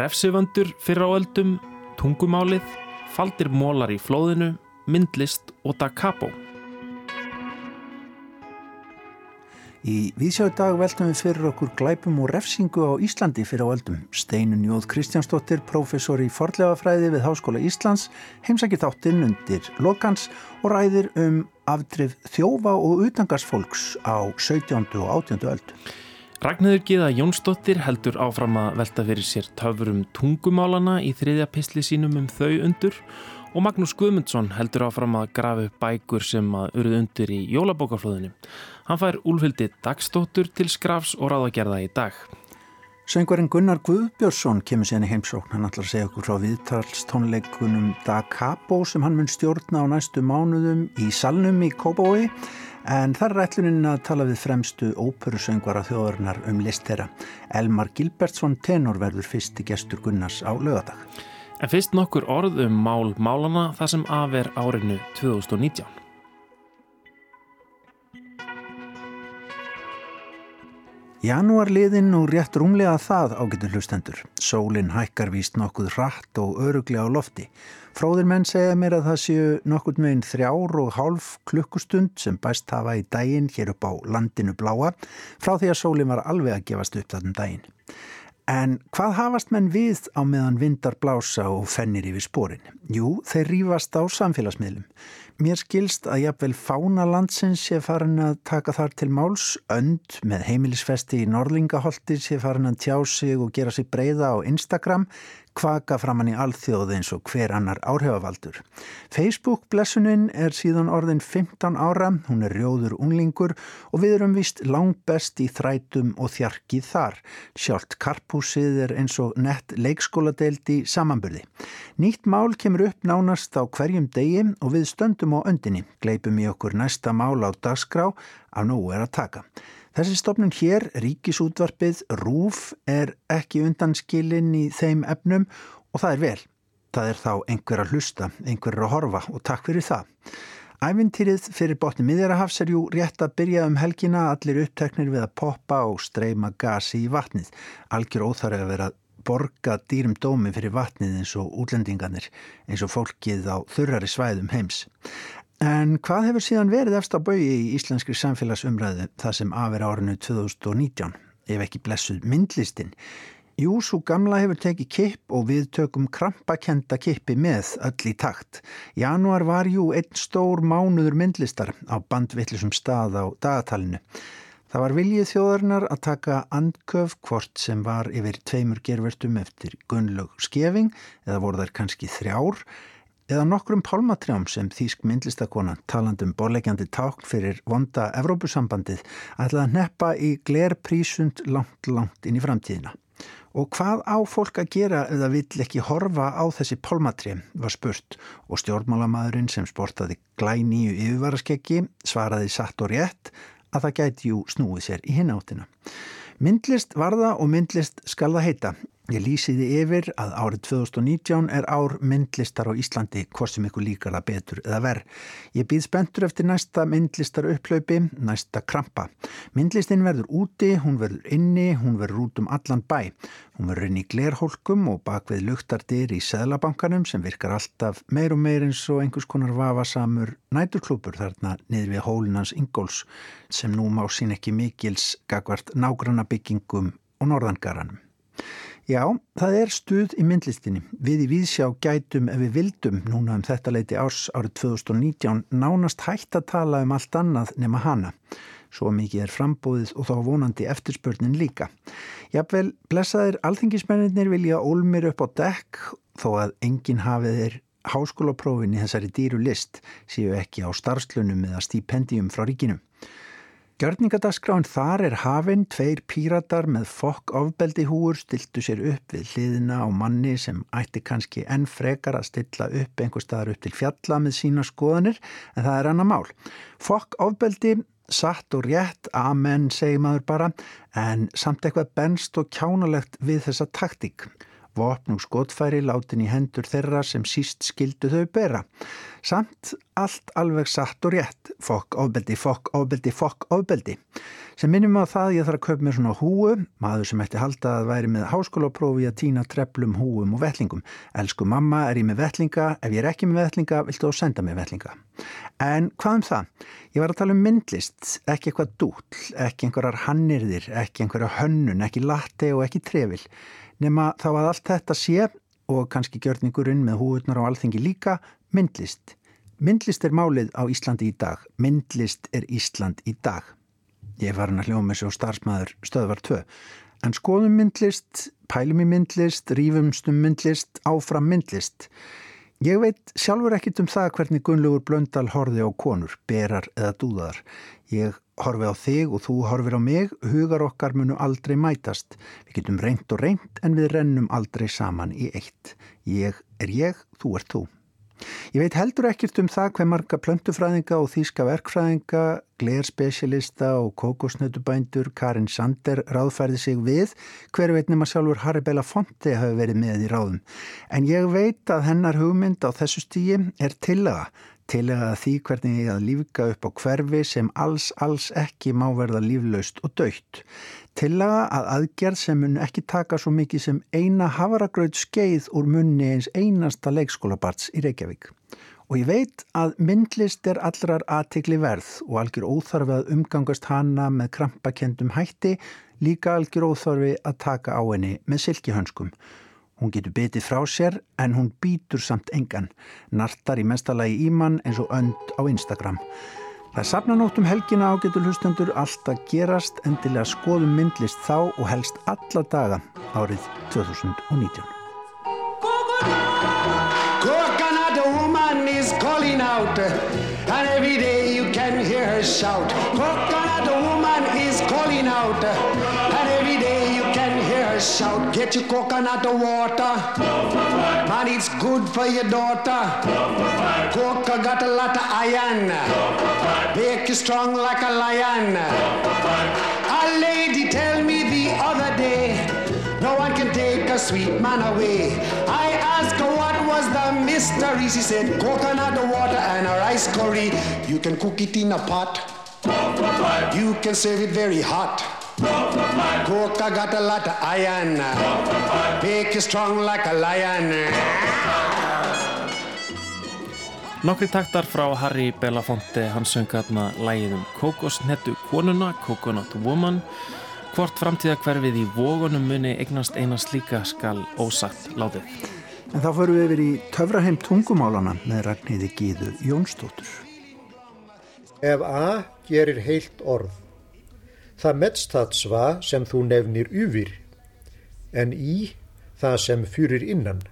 refsivöndur fyrir áöldum, tungumálið, faldir mólar í flóðinu, myndlist og da capo. Í vísjáðu dag veltum við fyrir okkur glæpum og refsingu á Íslandi fyrir á öldum. Steinun Jóð Kristjánsdóttir, professor í forlegafræði við Háskóla Íslands, heimsækir þáttinn undir lokans og ræðir um afdrif þjófa og utangarsfólks á 17. og 18. öld. Ragnhildur Gíða Jónsdóttir heldur áfram að velta fyrir sér töfurum tungumálana í þriðja pistli sínum um þau undur og Magnús Guðmundsson heldur áfram að grafa upp bækur sem að urðu undir í jólabókaflöðinu. Hann fær úlfyldi dagstóttur til skrafs og ráðagerða í dag. Söngvarinn Gunnar Guðbjörnsson kemur sérni heimsókn. Hann ætlar að segja okkur frá viðtalstónleikunum Da Capo sem hann mun stjórna á næstu mánuðum í salnum í Kóbói en þar er ætluninn að tala við fremstu óperusöngvara þjóðarinnar um list þeirra. Elmar Gilbertsson tenor verður fyrsti gestur Gunnars á lögadag. En fyrst nokkur orð um mál málana það sem afer árinu 2019. Janúar liðinn og rétt rúmlega það ágetur hlustendur. Sólinn hækkar víst nokkuð rætt og öruglega á lofti. Fróðir menn segja mér að það séu nokkur meginn þrjár og hálf klukkustund sem bæst hafa í daginn hér upp á landinu bláa frá því að sólinn var alveg að gefast upp þarna daginn. En hvað hafast menn við á meðan vindar blása og fennir yfir spórin? Jú, þeir rýfast á samfélagsmiðlum. Mér skilst að jafnvel fána landsins sé farin að taka þar til máls, önd með heimilisfesti í Norlingaholti sé farin að tjá sig og gera sig breyða á Instagram, kvaka framann í alþjóð eins og hver annar áhrifavaldur. Facebook-blessunin er síðan orðin 15 ára, hún er rjóður unglingur og við erum vist langt best í þrætum og þjarkið þar. Sjálft karpúsið er eins og nett leikskóladeild í samanburði. Nýtt mál kemur upp nánast á hverjum degi og við stöndum á öndinni, gleipum í okkur næsta mál á dagskrá að nú er að taka. Þessi stopnun hér, ríkisútvarpið, rúf, er ekki undanskilinn í þeim efnum og það er vel. Það er þá einhver að hlusta, einhver að horfa og takk fyrir það. Ævintýrið fyrir botni miðjarahafs er jú rétt að byrja um helgina allir uppteknir við að poppa og streyma gasi í vatnið. Algjör óþarf að vera borga dýrum dómi fyrir vatnið eins og útlendinganir, eins og fólkið á þurrari svæðum heims. En hvað hefur síðan verið eftir að bauði í íslenskri samfélagsumræðu það sem aðver árinu 2019, ef ekki blessuð myndlistin? Jú, svo gamla hefur tekið kipp og við tökum krampakenda kippi með öll í takt. Januar var jú einn stór mánuður myndlistar á bandvillisum stað á dagatalinu. Það var viljið þjóðarinnar að taka andköf hvort sem var yfir tveimur gervertum eftir Gunnlaug Skeving eða voru þær kannski þrjár eða nokkrum pálmatrjám sem þýsk myndlistakona talandum borlegjandi tákn fyrir vonda Evrópusambandið ætlaði að neppa í glerprísund langt, langt inn í framtíðina. Og hvað á fólk að gera eða vill ekki horfa á þessi pálmatrjám var spurt og stjórnmálamæðurinn sem sportaði glæníu yfirvaraskeggi svaraði satt og rétt að það gæti jú snúið sér í hináttina. Myndlist varða og myndlist skal það heita Ég lýsiði yfir að árið 2019 er ár myndlistar á Íslandi hvort sem ykkur líkar það betur eða verð. Ég býð spentur eftir næsta myndlistar upplaupi, næsta krampa. Myndlistin verður úti, hún verður inni, hún verður út um allan bæ. Hún verður inn í glerholkum og bak við luktardir í Sæðlabankanum sem virkar alltaf meir og meir eins og einhvers konar vafasamur næturklúpur þarna niður við hólinans Ingóls sem nú má sín ekki mikils gagvart nágranna byggingum og norðangaranum. Já, það er stuð í myndlistinni. Við í Víðsjá gætum ef við vildum núna um þetta leiti árs árið 2019 nánast hægt að tala um allt annað nema hana. Svo mikið er frambóðið og þá vonandi eftirspörnin líka. Jafnvel, blessaðir alþingismennir vilja ólmir upp á dekk þó að enginn hafið er háskólaprófin í þessari dýru list séu ekki á starfslunum eða stípendium frá ríkinum. Gjörningadagskráin þar er hafinn, tveir píratar með fokk ofbeldi húur stiltu sér upp við hliðina á manni sem ætti kannski enn frekar að stilla upp einhver staðar upp til fjalla með sína skoðanir en það er annar mál. Fokk ofbeldi, satt og rétt, amen segi maður bara, en samt eitthvað benst og kjánalegt við þessa taktík. Vopn og skotfæri látin í hendur þeirra sem síst skildu þau bera. Samt allt alveg satt og rétt. Fokk, ofbeldi, fokk, ofbeldi, fokk, ofbeldi. Sem minnum á það ég þarf að kaupa mér svona húu, maður sem ætti halda að væri með háskólaprófi að týna treplum, húum og vettlingum. Elsku mamma, er ég með vettlinga? Ef ég er ekki með vettlinga, viltu þú senda mér vettlinga? En hvað um það? Ég var að tala um myndlist, ekki eitthvað dúll, ekki einhverjar hannirðir, ekki einhverja hönnun, ekki latte og ekki trefil. Nefna þá að allt þetta sé og kannski gjörningurinn með húurnar á alþingi líka, myndlist. Myndlist er málið á Íslandi í dag. Myndlist er Ísland í dag. Ég var hann að hljóma þessu á starfsmæður stöðvar 2. En skoðum myndlist, pælum í myndlist, rífumstum myndlist, áfram myndlist. Ég veit sjálfur ekkit um það hvernig Gunnlaugur Blöndal horfi á konur, berar eða dúðar. Ég horfi á þig og þú horfir á mig, hugar okkar munu aldrei mætast. Við getum reynd og reynd en við rennum aldrei saman í eitt. Ég er ég, þú er þú. Ég veit heldur ekkert um það hver marga plöntufræðinga og þýska verkfræðinga, glerspecialista og kokosnötubændur Karin Sander ráðfærði sig við hver veit nema sjálfur Harry Belafonte hafi verið með í ráðum. En ég veit að hennar hugmynd á þessu stíi er tillaga tilega því hvernig að lífga upp á hverfi sem alls, alls ekki má verða líflaust og dögt. Tilega að aðgerð sem mun ekki taka svo mikið sem eina havaragraut skeið úr munni eins einasta leikskólabarts í Reykjavík. Og ég veit að myndlist er allrar aðtikli verð og algjör óþarfi að umgangast hana með krampakendum hætti, líka algjör óþarfi að taka á henni með silkihönskum. Hún getur betið frá sér en hún býtur samt engan. Nartar í mestalagi ímann eins og önd á Instagram. Það er safnanótt um helgina ágetur hlustendur alltaf gerast endilega skoðum myndlist þá og helst alla daga árið 2019. Coconut woman is calling out and every day you can hear her shout Coconut woman is calling out shout Get your coconut water. Man, it's good for your daughter. Coca got a lot of iron. Make you strong like a lion. A lady tell me the other day No one can take a sweet man away. I asked her what was the mystery. She said coconut water and a rice curry. You can cook it in a pot. You can serve it very hot Coca got a lot of iron Make you strong like a lion Nokkri taktar frá Harry Belafonte, hann söng aðna lægið um Kokosnettu konuna, Coconut Woman. Hvort framtíða hverfið í vógunum muni eignast eina slíka skal ósagt látið. En þá förum við yfir í töfraheim tungumálana með Ragnhildi Gíðu Jónsdóttur. Ef A gerir heilt orð, það metst það sva sem þú nefnir yfir, en í það sem fyrir innan.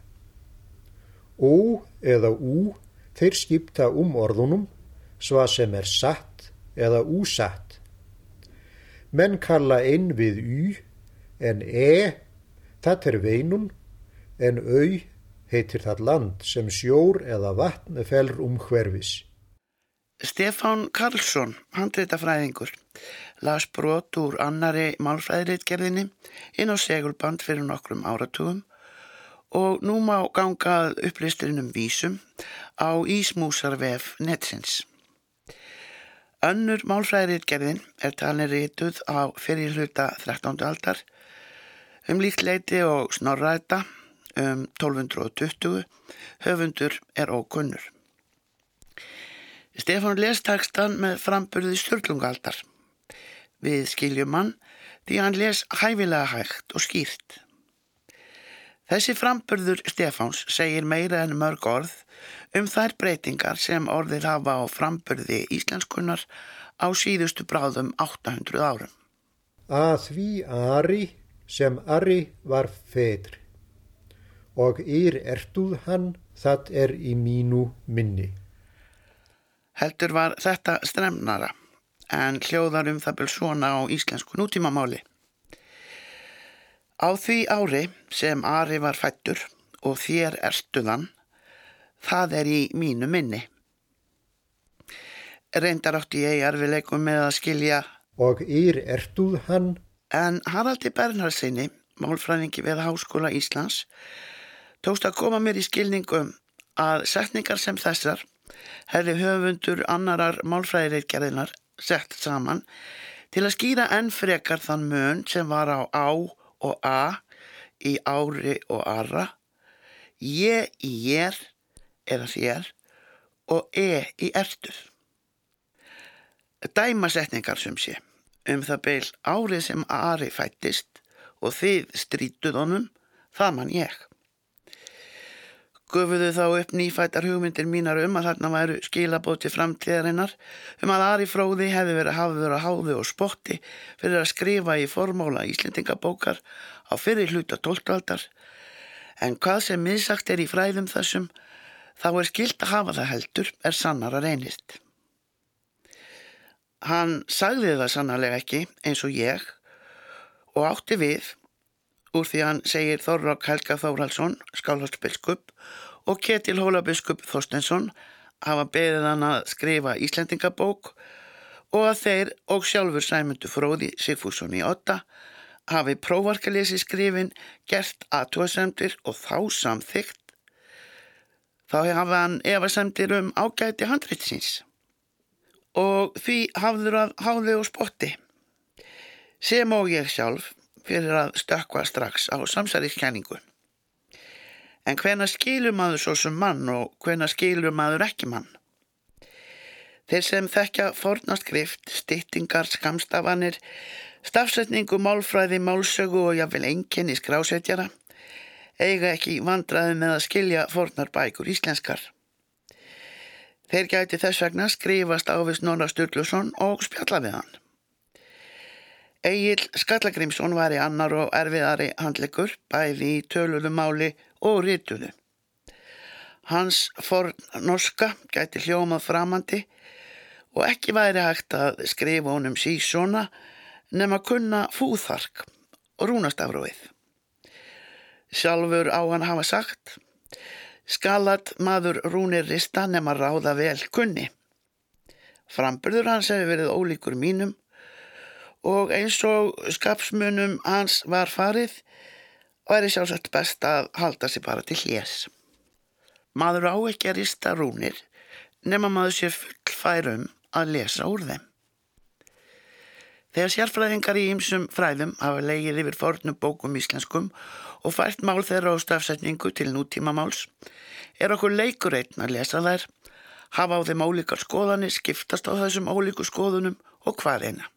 Ó eða ú Þeir skipta um orðunum svað sem er satt eða úsatt. Menn kalla einn við y en e, það er veinun, en au heitir það land sem sjór eða vatn felur um hverfis. Stefán Karlsson, handreitafræðingur, las brot úr annari málfræðiritgerðinni inn á segulband fyrir nokkrum áratugum og nú má gangað upplisturinn um vísum á Ísmúsarvef netsins. Önnur málfræðiritgerðin er talin rituð á fyrirluta 13. aldar um líkt leiti og snorræta um 1220 höfundur er ókunnur. Stefán les takstan með framburði stjórnlungaldar. Við skiljum hann því hann les hæfilega hægt og skýrt. Þessi framburður Stefáns segir meira en mörg orð um þær breytingar sem orðir hafa á framburði íslenskunnar á síðustu bráðum 800 árum. Að því Ari sem Ari var fedri og yr ertuð hann það er í mínu minni. Heldur var þetta stremnara en hljóðar um það byrj svona á íslensku nútímamáli. Á því ári sem Ari var fættur og þér erstuðan, það er í mínu minni. Reyndar átti ég erfileikum með að skilja og yr ertuð hann. En Haraldi Bernhardsinni, málfræðingi við Háskóla Íslands, tókst að koma mér í skilningum að setningar sem þessar hefði höfundur annarar málfræðireitgerðinar sett saman til að skýra enn frekar þann mun sem var á á og a í ári og arra, ég í ég eða þér og e í ertuð. Dæmasetningar sem sé um það beil árið sem Ari fættist og þið strítuð honum, það mann ég gufuðu þá upp nýfættar hugmyndir mínar um að þarna væru skilabóti framtíðarinnar um að Ari Fróði hefði verið hafður að háðu og spotti fyrir að skrifa í formóla Íslendingabókar á fyrir hluta tóltaldar en hvað sem miðsagt er í fræðum þessum þá er skilt að hafa það heldur er sannar að reynist. Hann sagði það sannarlega ekki eins og ég og átti við úr því hann segir Þorrák Helga Þórhalsson, skálhastbiskup og Ketil Hólabiskup Þorstensson hafa beðið hann að skrifa Íslendingabók og að þeir og sjálfur Sæmundu Fróði Sigfússon í Otta hafi prófarkalesi skrifin gert aðtúasemtir og þá samþygt þá hafa hann efasemtir um ágæti handreitsins og því hafður að háði og spotti. Sem og ég sjálf fyrir að stökka strax á samsæriðskenningu. En hvena skilur maður svo sem mann og hvena skilur maður ekki mann? Þeir sem þekkja fornaskrift, styttingar, skamstafanir, stafsetningu, málfræði, málsögu og jáfnvel enginni skrásetjara eiga ekki vandraði með að skilja fornar bækur íslenskar. Þeir gæti þess vegna skrifast ávist Nóra Sturluson og spjalla við hann. Egil Skallagrimsson var í annar og erfiðari handlegur, bæði í töluðu máli og rítuðu. Hans forn norska gæti hljómað framandi og ekki væri hægt að skrifa honum sísona nema kunna fúþark og rúnastafróið. Sjálfur á hann hafa sagt, skalat maður rúnir rista nema ráða vel kunni. Framburður hans hefur verið ólíkur mínum og eins og skapsmunum hans var farið væri sjálfsagt best að halda sig bara til hljés. Maður á ekki að rista rúnir nema maður sé full færum að lesa úr þeim. Þegar sérfræðingar í ýmsum fræðum hafa leigið yfir fornum bókum íslenskum og fært mál þeirra á stafsetningu til nútíma máls, er okkur leikur einn að lesa þær, hafa á þeim ólíkar skoðanir, skiptast á þessum ólíku skoðunum og hvað eina.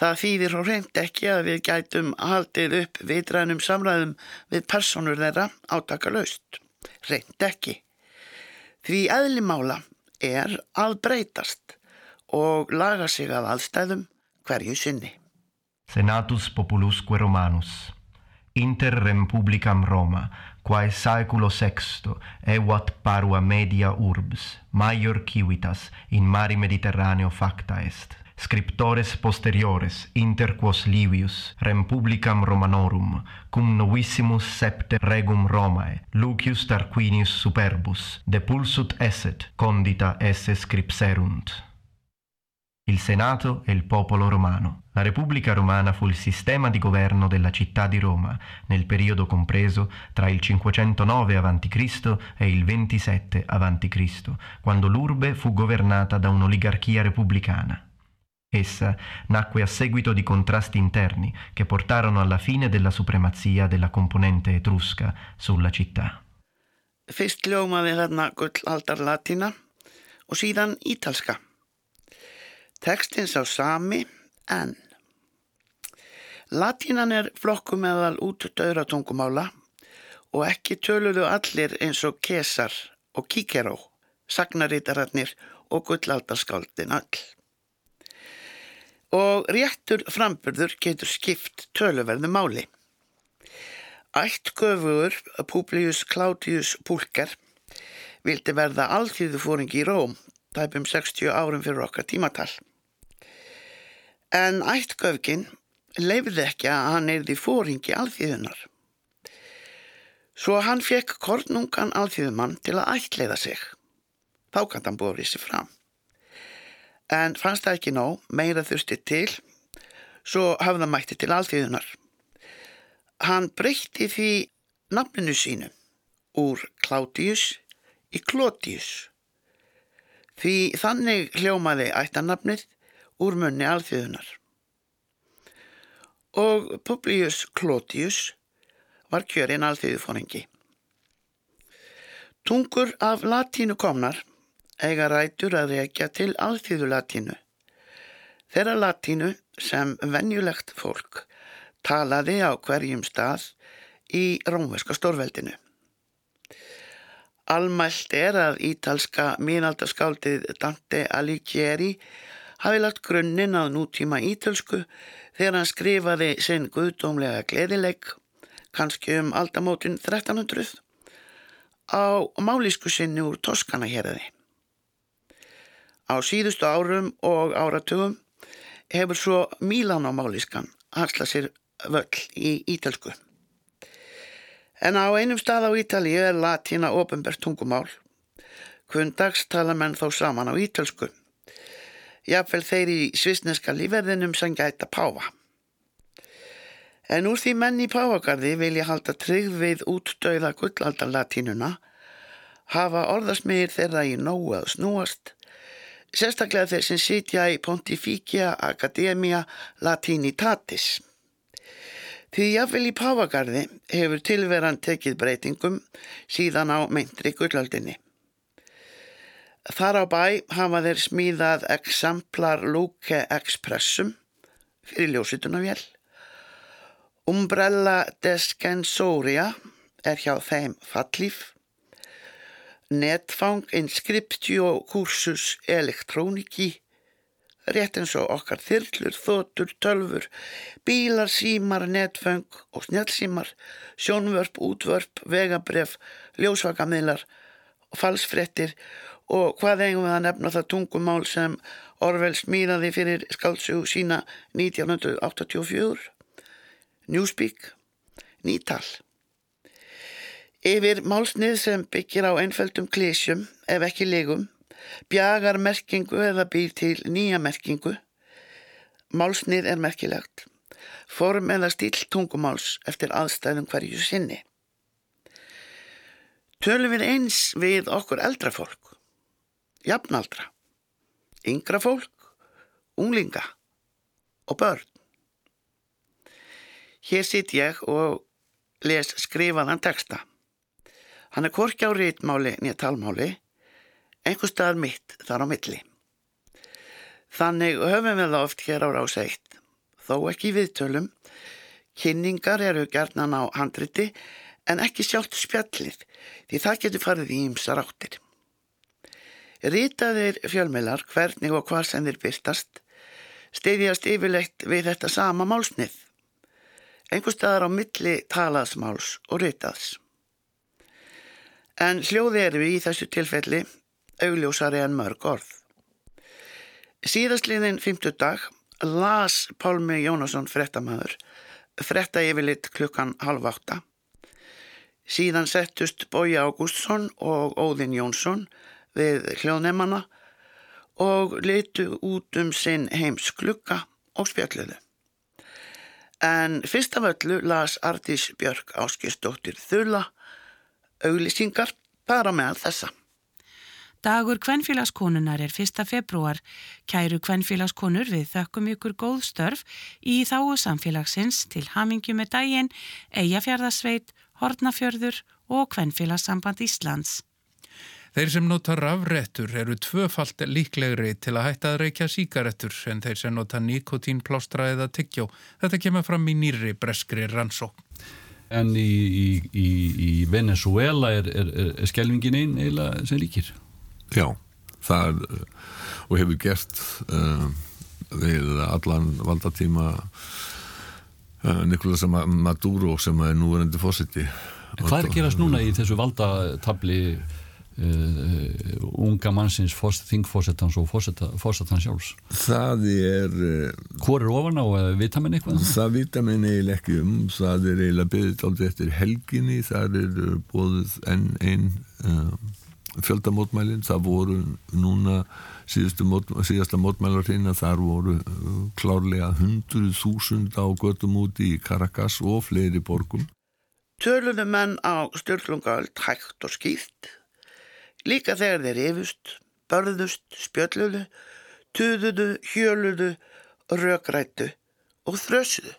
Það þýðir og reynd ekki að við gætum haldið upp vitrænum samræðum við personur þeirra átaka laust. Reynd ekki. Því eðlimála er að breytast og laga sig af aðstæðum hverju sinni. Senatus populusque Romanus Inter rem publicam Roma quae saeculo sexto evat parua media urbs maior civitas in mari Mediterraneo facta est scriptores posteriores inter quos Livius rem publicam Romanorum cum novissimus septe regum Romae Lucius Tarquinius superbus depulsut esset condita esse scripserunt il Senato e il popolo romano. La Repubblica Romana fu il sistema di governo della città di Roma nel periodo compreso tra il 509 a.C. e il 27 a.C., quando l'urbe fu governata da un'oligarchia repubblicana. Essa nacque a seguito di contrasti interni che portarono alla fine della supremazia della componente etrusca sulla città. Fyrst ljómaði þarna gullaldar latína og síðan ítalska. Tekstinn sá sami en. Latínan er flokku meðal út döðra tungumála og ekki töluðu allir eins og Kesar og Kíkeró, sagnarítararnir og gullaldarskáldin all og réttur framburður getur skipt töluverðu máli. Ætt göfugur Publius Claudius Pulker vildi verða alþýðu fóringi í Róm tæpum 60 árum fyrir okkar tímatal. En ætt göfgin leifði ekki að hann erði fóringi alþýðunar. Svo hann fekk kornungan alþýðumann til að ættleiða sig. Þá kann hann búið sér fram en fannst það ekki nóg, meira þurfti til, svo hafða mætti til alþýðunar. Hann breytti því nafninu sínu úr Claudius í Clodius Því þannig hljómaði ættanapnið úr munni alþjóðunar. Og Publius Clotius var kjörinn alþjóðufóringi. Tungur af latínu komnar eiga rætur að reykja til alþjóðu latínu. Þeirra latínu sem venjulegt fólk talaði á hverjum stað í rómverska stórveldinu. Almælt er að ítalska mínaldaskáldið Dante Alighieri hafi lagt grunninn að nútíma ítalsku þegar hann skrifaði sinn guðdómlega gleðileik, kannski um aldamótin 1300, á málísku sinni úr Toskana hérði. Á síðustu árum og áratugum hefur svo Mílan á málískan hansla sér völl í ítalsku. En á einum stað á Ítalíu er latína ofinbært tungumál. Kundags tala menn þó saman á ítalsku. Jafnvel þeir í svisneska lífverðinum sem gæta páfa. En úr því menn í páfagarði vilja halda tryggð við útdauða gullaldar latínuna, hafa orðasmiðir þeirra í nógu að snúast, sérstaklega þeir sem sitja í Pontificia Academia Latinitatis. Því jáfnvel í Páfagarði hefur tilveran tekið breytingum síðan á meintri gullaldinni. Þar á bæ hafa þeir smíðað Exemplar Luke Expressum fyrir ljósitunavél. Umbrella Descensoria er hjá þeim fallíf. Netfang Inscriptio Cursus Elektroniki rétt eins og okkar þyrlur, þotur, tölfur, bílar, símar, netföng og snjálfsímar, sjónvörp, útvörp, vegabref, ljósvakamiðlar og falsfrettir og hvað eigum við að nefna það tungumál sem Orwell smíðaði fyrir skálsug sína 1984? Newspeak, nýtal. Yfir málsnið sem byggir á einföldum klísjum, ef ekki legum, bjagar merkingu eða býr til nýja merkingu. Málsnið er merkilegt. Form eða stíl tungumáls eftir aðstæðum hverju sinni. Tölum við eins við okkur eldra fólk, jafnaldra, yngra fólk, unglinga og börn. Hér sitt ég og les skrifaðan texta. Hann er korki á rítmáli nýja talmáli einhver stað mitt þar á milli. Þannig höfum við það oft hér á rás eitt, þó ekki viðtölum, kynningar eru gerðnan á handriti en ekki sjálft spjallið því það getur farið í ýmsar áttir. Rýtaðir fjölmeilar hvernig og hvað sem þeir byrtast steyðjast yfirleitt við þetta sama málsnið, einhver staðar á milli talaðsmáls og rýtaðs. En hljóði eru í þessu tilfelli augljósari en mörg orð. Síðastliðin 50 dag las Pálmi Jónasson frettamæður fretta yfirlitt klukkan halv átta. Síðan settust Bói Ágústsson og Óðinn Jónsson við hljóðnefana og litu út um sinn heims klukka og spjalluðu. En fyrst af öllu las Artís Björk Áskistóttir Þula auglýsingar bara með þessa. Dagur kvenfélagskonunar er 1. februar. Kæru kvenfélagskonur við þökkum ykkur góð störf í þáu samfélagsins til hamingi með dægin, Eyjafjörðasveit, Hortnafjörður og Kvenfélagssamband Íslands. Þeir sem nota rafrettur eru tvöfalt líklegri til að hætta að reykja síkarettur en þeir sem nota nikotínplástra eða tyggjó. Þetta kemur fram í nýri breskri rannsók. En í, í, í, Venezuela er, er, er skelvingin einn eila sem líkir? Já, það er og hefur gert uh, við allan valdatíma uh, Nicolás Maduro sem er núverandi fósiti. Hvað er að gerast núna í þessu valdatabli uh, unga mannsins þingfósettans og fósettans sjálfs? Það er... Hvor er ofan á vitaminn eitthvað? Það vitaminn eiginlega ekki um, það er eiginlega byggðið aldrei eftir helginni, það er bóðið enn einn fjöldamótmælinn, það voru núna mót, síðasta mótmælarinn þar voru uh, klárlega hundruð þúsund á göttum úti í Caracas og fleiri borgum. Töluðu menn á stjórnlungaöld hægt og skýrt, líka þegar þeir yfust, börðust, spjölluðu, tuðuðu, hjöluðu, rökrættu og þrösuðu.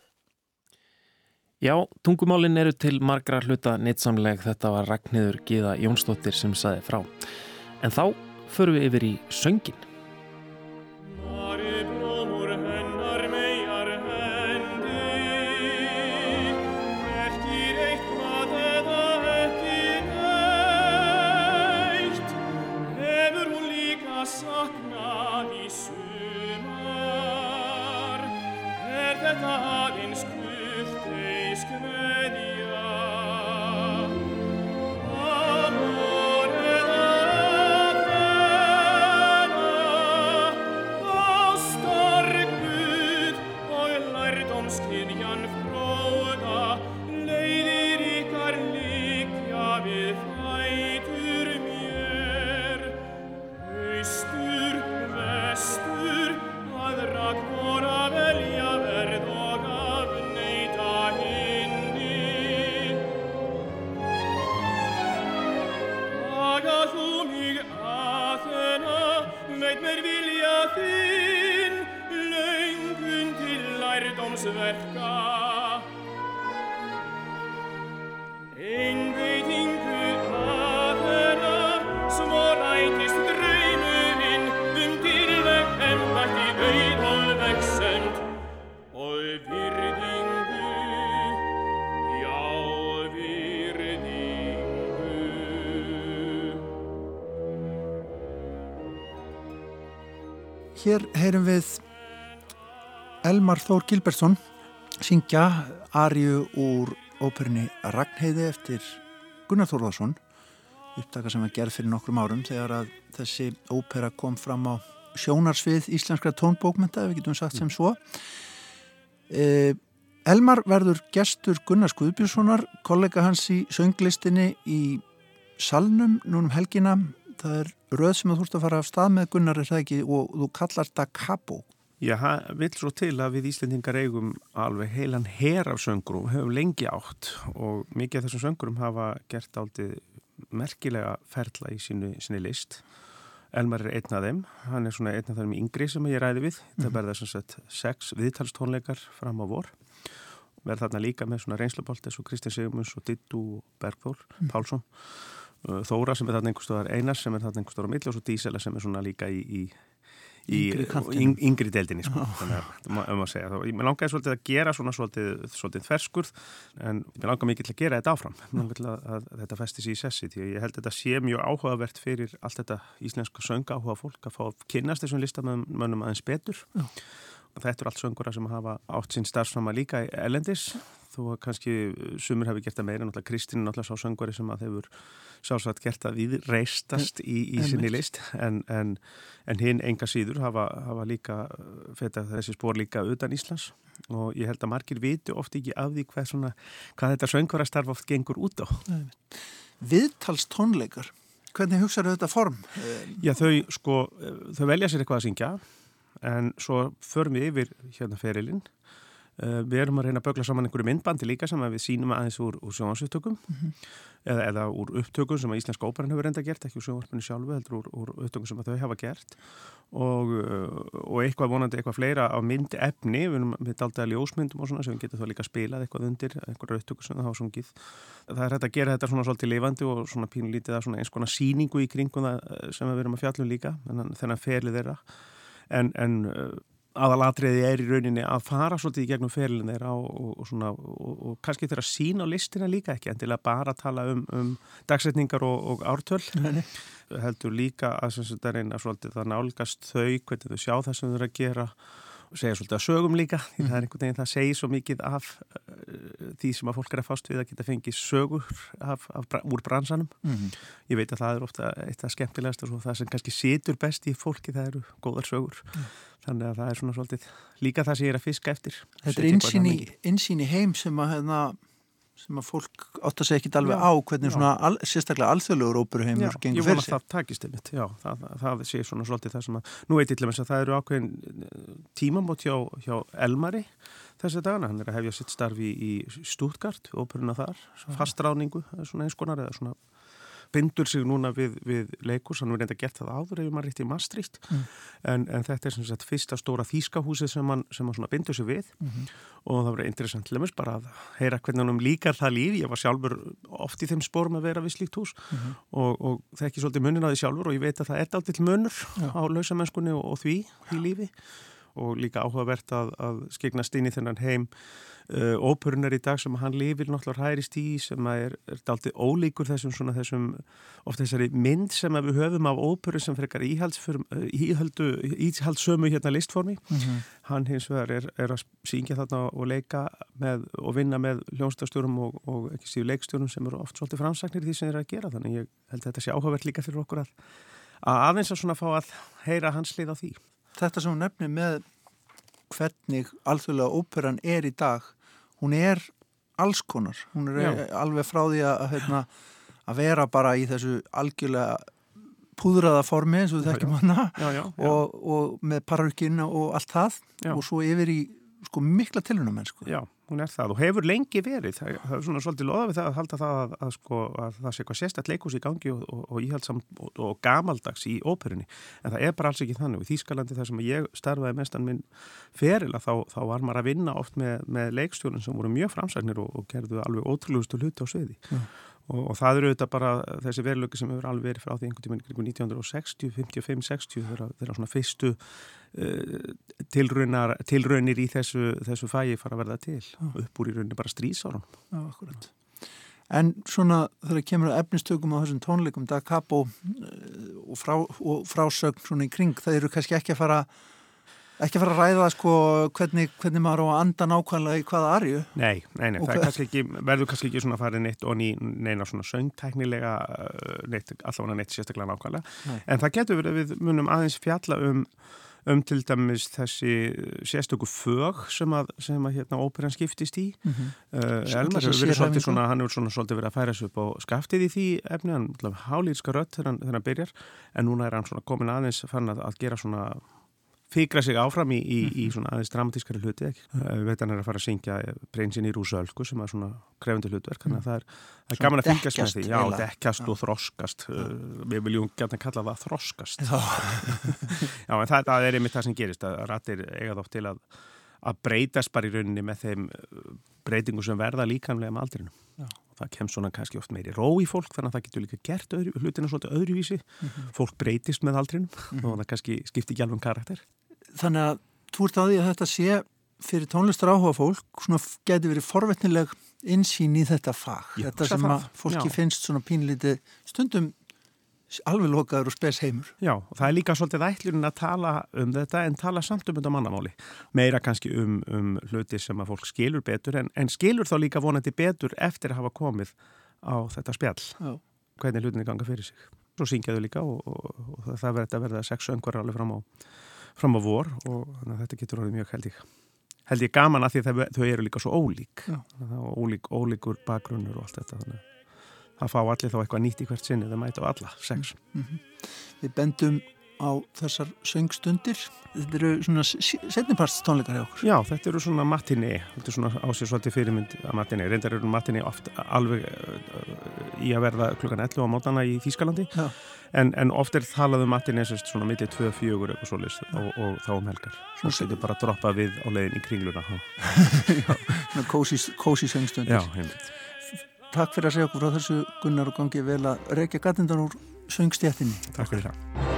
Já, tungumálinn eru til margra hluta neittsamleg þetta var Ragnhildur Gíða Jónsdóttir sem saði frá. En þá förum við yfir í söngin. Hér heyrum við Elmar Þór Gilbertsson syngja Ariu úr óperunni Ragnheiði eftir Gunnar Þórðarsson upptaka sem var gerð fyrir nokkrum árum þegar að þessi ópera kom fram á sjónarsvið íslenskra tónbókmynda ef við getum sagt sem svo. Eh, Elmar verður gestur Gunnar Skuðbjörnssonar kollega hans í sönglistinni í Salnum núnum helgina það er röð sem þú þúrst að fara af stað með Gunnar er það ekki og þú kallar þetta Capo. Já, það vil svo til að við Íslendingar eigum alveg heilan her af söngurum, höfum lengi átt og mikið af þessum söngurum hafa gert aldrei merkilega ferla í sínu, sínu list. Elmar er einn af þeim, hann er svona einn af þeim yngri sem ég ræði við, mm. það verða sem sagt sex viðtalstónleikar fram á vor verð þarna líka með svona reynslubolt eins og Kristján Sigmunds og Dittu Bergþór mm. Pálsson Þóra sem er þarna einhverstaðar Einar sem er þarna einhverstaðar á milli og svo Dísela sem er svona líka í, í, í yngri, yngri deildinni sko. þannig að maður um segja. Mér langaði svolítið að gera svona svolítið, svolítið ferskurð en mér langaði mikið til að gera þetta áfram. Mér langaði til að, að þetta festis í sessi því ég held að þetta sé mjög áhugavert fyrir allt þetta íslenska sönga áhuga fólk að fá að kynast þessum listamönnum aðeins betur. Já. Þetta er allt söngura sem hafa átt sín starfsfama líka í Elendis þó að kannski sumur hefur gert það meira, náttúrulega Kristín náttúrulega sá söngvari sem að þeir sjálfsagt gert að við reistast í, í sinni list en, en, en hinn enga síður hafa, hafa líka feta þessi spór líka utan Íslands og ég held að margir vitu oft ekki af því hvað, svona, hvað þetta söngvarastarf oft gengur út á. Viðtals tónleikar, hvernig hugsaðu þetta form? Já þau sko, þau velja sér eitthvað að syngja en svo förum við yfir hérna ferilinn við erum að reyna að bögla saman einhverju myndbandi líka sem við sínum aðeins úr, úr sjónasupptökum mm -hmm. eða, eða úr upptökum sem að Íslenska óperan hefur reynda gert, ekki úr sjónvarpunni sjálfu heldur úr, úr upptökum sem þau hafa gert. Og, uh, og eitthvað vonandi eitthvað fleira á myndi efni við erum með að ljósmyndum og svona sem við getum þá líka spilað eitthvað undir, eitthvað upptökum sem það hafa sungið. Það er hægt að gera þetta svona svolítið lifandi og svona pínlítið að svona eins konar síningu í kringum það eh, sem við erum að fjallum líka þennan ferlið þeirra. En, en aðalatriði er í rauninni að fara svolítið í gegnum ferilin þeirra og, og, og, og kannski þeirra sína á listina líka ekki en til að bara tala um, um dagsetningar og ártöl heldur líka að það reyna svolítið að nálgast þau hvernig þau sjá það sem þau eru að gera segja svolítið að sögum líka því mm. það er einhvern veginn það segir svo mikið af uh, því sem að fólk er að fást við að geta fengið sögur af, af, úr bransanum mm. ég veit að það er ofta eitt af skemmtilegast og það sem kannski situr best í fólki það eru góðar sögur mm. þannig að það er svona svolítið líka það sem ég er að fiska eftir Þetta er insýn í heim sem að hefna sem að fólk átt að segja ekki alveg já, á hvernig já. svona al, sérstaklega alþjóðlegur óperuheimur gengur fyrir sig. Ég vona að það takist einmitt, já, það, það, það sé svona svolítið það sem að, nú veit ég til að það eru ákveðin eh, tímamót hjá, hjá Elmari þessi dagana, hann er að hefja sitt starfi í, í Stuttgart, óperuna þar, fastráningu, svona eins konar eða svona bindur sig núna við, við leikurs, hann verði enda gert það áður ef maður rétt í Maastricht mm. en, en þetta er sem sagt fyrsta stóra þýskahúsið sem hann, sem hann bindur sig við mm -hmm. og það verið interessant lemurs bara að heyra hvernig hann um líkar það líf, ég var sjálfur oft í þeim spórum að vera við slíkt hús mm -hmm. og, og það ekki svolítið munin að því sjálfur og ég veit að það er alltaf munur Já. á lausamennskunni og, og því í lífi og líka áhugavert að, að skegna stýni þennan heim. Uh, óperunar í dag sem hann lifir náttúrulega hærist í sem er, er aldrei ólíkur þessum svona þessum ofta þessari mynd sem við höfum af óperu sem frekar uh, íhaldsömu hérna listformi. Mm -hmm. hann hins vegar er, er að syngja þarna og leika með, og vinna með hljónstastjórum og, og ekki síðu leikstjórum sem eru oft svolítið framsaknir því sem þeir eru að gera. Þannig ég held að þetta sé áhugavert líka fyrir okkur að, að aðeins að svona fá að heyra hans lið á því Þetta sem nefni með hvernig alþjóðlega óperan er í dag hún er alls konar. Hún er já. alveg frá því að, hérna, að vera bara í þessu algjörlega púðraða formi eins og við þekkjum hana og, og með pararukinn og allt það. Og svo yfir í sko mikla tilhörnum sko. Já, hún er það og hefur lengi verið. Það, það er svona svolítið loða við það að halda það að, að, sko, að það sé eitthvað sérstætt leikus í gangi og, og, og íhaldsam og gamaldags í óperunni. En það er bara alls ekki þannig. Og í Þýskalandi þar sem ég starfaði mestan minn feril að þá, þá var maður að vinna oft með, með leikstjórun sem voru mjög framsagnir og gerðu alveg ótrúlustu hluti á sviði. Já og, og það eru auðvitað bara þessi verilöki sem hefur alveg verið frá því einhvern tíma ykkur 1960, 55, 60 þeirra svona fyrstu uh, tilraunir í þessu, þessu fæi fara að verða til. Já. upp úr í rauninni bara strísárum Já, akkurat. En svona þegar kemur að efnistökum á þessum tónleikum Da Capo uh, og, frá, og frásögn svona í kring, það eru kannski ekki að fara ekki að fara að ræða sko hvernig, hvernig maður á að anda nákvæmlega í hvaða arju Nei, nei, nei, það kannski ekki, verður kannski ekki svona að fara neitt og ný, neina svona söngtæknilega uh, neitt, allavega neitt sérstaklega nákvæmlega, nei. en það getur verið við munum aðeins fjalla um um til dæmis þessi sérstöku fög sem að, sem að hérna óperan skiptist í. Mm -hmm. uh, Elmar hefur verið svolítið svona, hann hefur svona svolítið verið að færa sig upp á skaftið í því efni, hann hálýrska rött þegar hann, hann byrjar. En núna er hann svona komin aðeins fann að, að gera svona fikra sig áfram í, í, í mhm. svona aðeins dramatískari hluti. Við veit hann er að fara að syngja Prinsin í Rúsölku sem er svona krefandi hlutverk, þannig að það er, það er gaman að fylgjast með því. Já, dekkjast og þroskast. Uh, við viljum gæta að kalla það þroskast. Já, en það, það er einmitt það sem gerist, að rættir eiga þótt til að, að breytast bara í rauninni með þeim uh, breytingu sem verða líkanlega með aldrinu. Já. Það kemst svona kannski oft meiri ró í fólk þannig að það getur líka gert öðru, hlutinu svolítið öðruvísi. Mm -hmm. Fólk breytist með aldrinum mm -hmm. og það kannski skiptir ekki alveg um karakter þannig að þú ert á því að þetta sé fyrir tónlistar áhuga fólk svona getur verið forvetnileg insýn í þetta fag. Já, þetta sem að fólki Já. finnst svona pínlítið stundum alveg lokaður og spes heimur. Já, og það er líka svolítið ætlun að tala um þetta en tala samt um þetta mannamáli. Meira kannski um, um hluti sem að fólk skilur betur en, en skilur þá líka vonandi betur eftir að hafa komið á þetta spjall. Já. hvernig hlutinni ganga fyrir sig. Svo syngjaðu líka og, og, og það verður að verða sex söngvar alveg fram á fram á vor og þetta getur orðið mjög held ég. Held ég gaman að því að þau eru líka svo ólík. Ólík, ólíkur bakgrunnur og allt þetta þannig að fá allir þá eitthvað nýtt í hvert sinni það mæta á alla, sex. Mm -hmm. Við bendum á þessar söngstundir. Þetta eru svona setniparts tónleikar hjá okkur. Já, þetta eru svona matinni þetta er svona svolítið fyrirmynd að matinni reyndar eru matinni oft alveg uh, í að verða klukkan 11 á mótana í Þýskalandi. Já. En, en oft er talað um matin eins og svona millir 2-4 eitthvað svolítið og, og þá um helgar. Svo getur bara að droppa við á leiðin í kringluna. Kósi söngstundir. Já, heimilt Takk fyrir að segja okkur frá þessu Gunnar og gangi vel að reykja gattindan úr söngstjættinni Takk fyrir það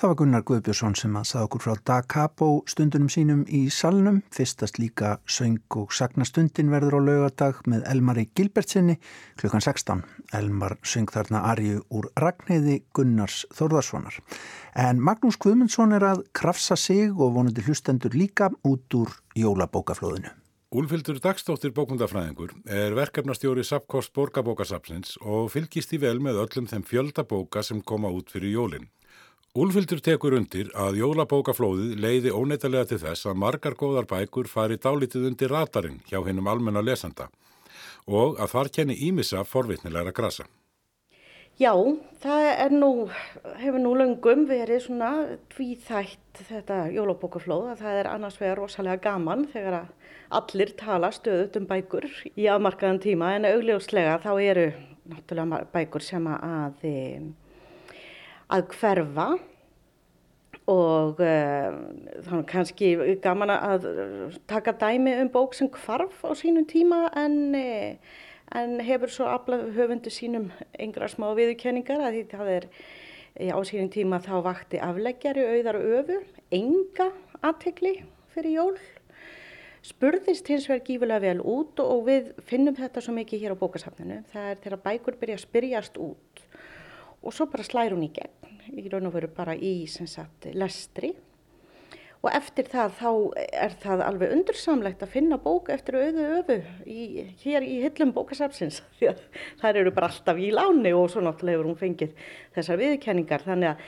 Það var Gunnar Guðbjörnsson sem að sað okkur frá Da Capo stundunum sínum í salnum. Fyrstast líka söng og sagnastundin verður á laugardag með Elmari Gilbertsinni klukkan 16. Elmar söng þarna Arju úr Ragnæði Gunnars Þórðarssonar. En Magnús Guðmundsson er að krafsa sig og vonandi hlustendur líka út úr jólabókaflóðinu. Úlfildur Dagstóttir bókmyndafræðingur er verkefnastjóri Sapkost Borgabókasapsins og fylgist í vel með öllum þeim fjöldabóka sem koma út fyrir jólinn. Úlfildur tekur undir að jólabókaflóðið leiði óneitalega til þess að margar góðar bækur fari dálítið undir ratarinn hjá hennum almenna lesanda og að þar kenni ímissa forvitnilegra grasa. Já, það er nú, hefur nú löngum verið svona tvíþætt þetta jólabókaflóð að það er annars vegar rosalega gaman þegar allir tala stöðut um bækur í afmarkaðan tíma en augljóslega þá eru náttúrulega bækur sem að að hverfa og uh, þannig kannski gaman að taka dæmi um bók sem kvarf á sínum tíma en, eh, en hefur svo aflað höfundu sínum yngra smá viðurkenningar að því það er á sínum tíma þá vakti afleggjari auðar öfu, enga aðtegli fyrir jól spurðist hins vegar gífulega vel út og við finnum þetta svo mikið hér á bókasafninu. Það er þegar bækur byrja að spyrjast út og svo bara slær hún í gegn, í raun og veru bara í sagt, lestri. Og eftir það þá er það alveg undursamlegt að finna bók eftir auðu öfu í, hér í hillum bókasafsins því að þær eru bara alltaf í láni og svo náttúrulega hefur hún fengið þessar viðkenningar þannig að,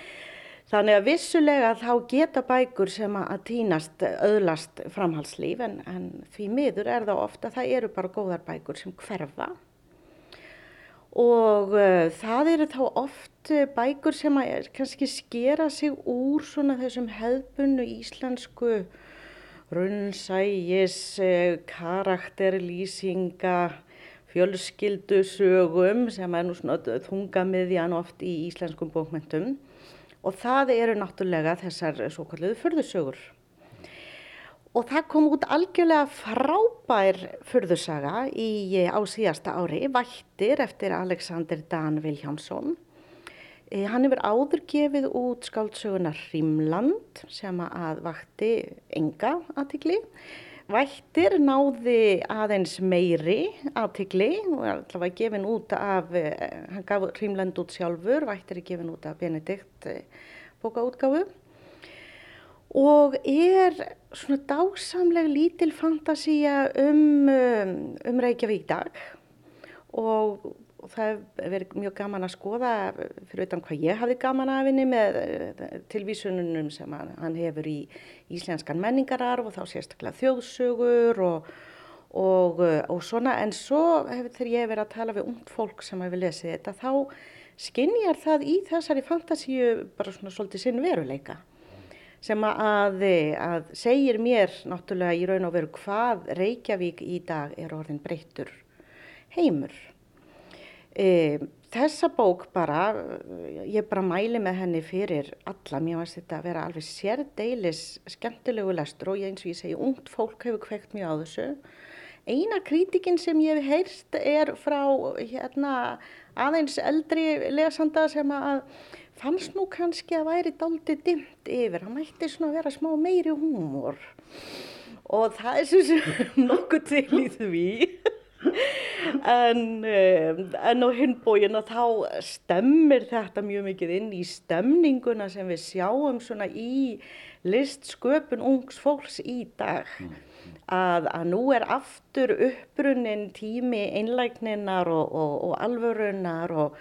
þannig að vissulega þá geta bækur sem að týnast öðlast framhalslíf en, en því miður er það ofta það eru bara góðar bækur sem hverfa og uh, það eru þá oft uh, bækur sem að kannski skera sig úr svona þessum hefbunnu íslensku runnsægis, uh, karakterlýsinga, fjölskyldusögum sem er nú svona þungamiðjan oft í íslenskum bókmentum og það eru náttúrulega þessar svo kalluðu förðusögur. Og það kom út algjörlega frábær fyrðusaga í, á síðasta ári, Vættir eftir Alexander Dan Viljámsson. E, hann hefur áður gefið út skáldsöguna Rímland sem að vakti enga aðtikli. Vættir náði aðeins meiri aðtikli og allavega gefin út af, e, hann gaf Rímland út sjálfur, Vættir er gefin út af Benedikt bókaútgáfu og er svona dásamleg lítil fantasía um, um, um Reykjavík dag. Og, það hefur verið mjög gaman að skoða fyrir utan hvað ég hafði gaman af henni með eh, tilvísununum sem hann hefur í íslenskan menningararf og þá sérstaklega þjóðsögur og, og, og svona. En svo hefur þegar ég verið að tala við ungd fólk sem hefur lesið þetta þá skinnjar það í þessari fantasíu bara svona svolítið sinn veruleika sem að, að segir mér náttúrulega í raun og veru hvað Reykjavík í dag er orðin breyttur heimur. E, þessa bók bara, ég bara mæli með henni fyrir alla, mér finnst þetta að vera alveg sérdeilis skemmtilegu lestur og ég eins og ég segi, ungt fólk hefur kveikt mjög á þessu. Eina krítikinn sem ég hef heyrst er frá hérna, aðeins eldri lesanda sem að fannst nú kannski að væri daldi dimt yfir, hann mætti svona vera smá meiri húmor. Og það er sem nokkuð til í því. En, en á hinbóin að þá stemmir þetta mjög mikið inn í stemninguna sem við sjáum svona í listsköpun ungs fólks í dag. Að, að nú er aftur uppbrunnin tími einlægninar og, og, og alvörunar og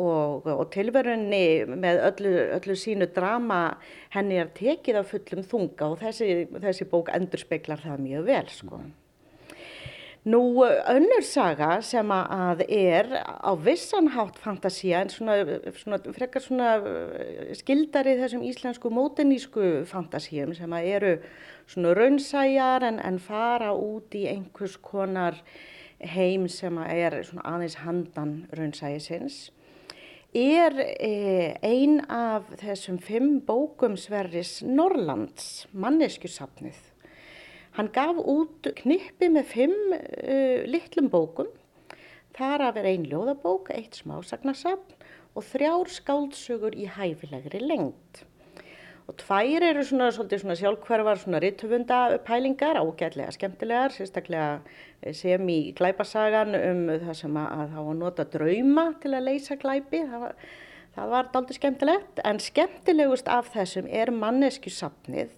og, og tilverunni með öllu, öllu sínu drama henni er tekið af fullum þunga og þessi, þessi bók endur speklar það mjög vel sko. Nú önnur saga sem að er á vissanhátt fantasía en svona, svona frekar svona eh, skildari þessum íslensku mótenísku fantasíum sem að eru svona raunsæjar en, en fara út í einhvers konar heim sem að er svona aðeins handan raunsæjisins er eh, ein af þessum fimm bókum Sverris Norrlands, manneskjusafnið. Hann gaf út knippi með fimm uh, litlum bókum, þar af er ein ljóðabók, eitt smásagnasafn og þrjár skáldsögur í hæfilegri lengt. Og tvær eru svona, svona sjálfhverfar svona rittöfunda pælingar ágætlega skemmtilegar, sérstaklega eh, sem í glæpasagan um það sem að það var nota drauma til að leysa glæpi, það var, það var daldur skemmtilegt. En skemmtilegust af þessum er mannesku sapnið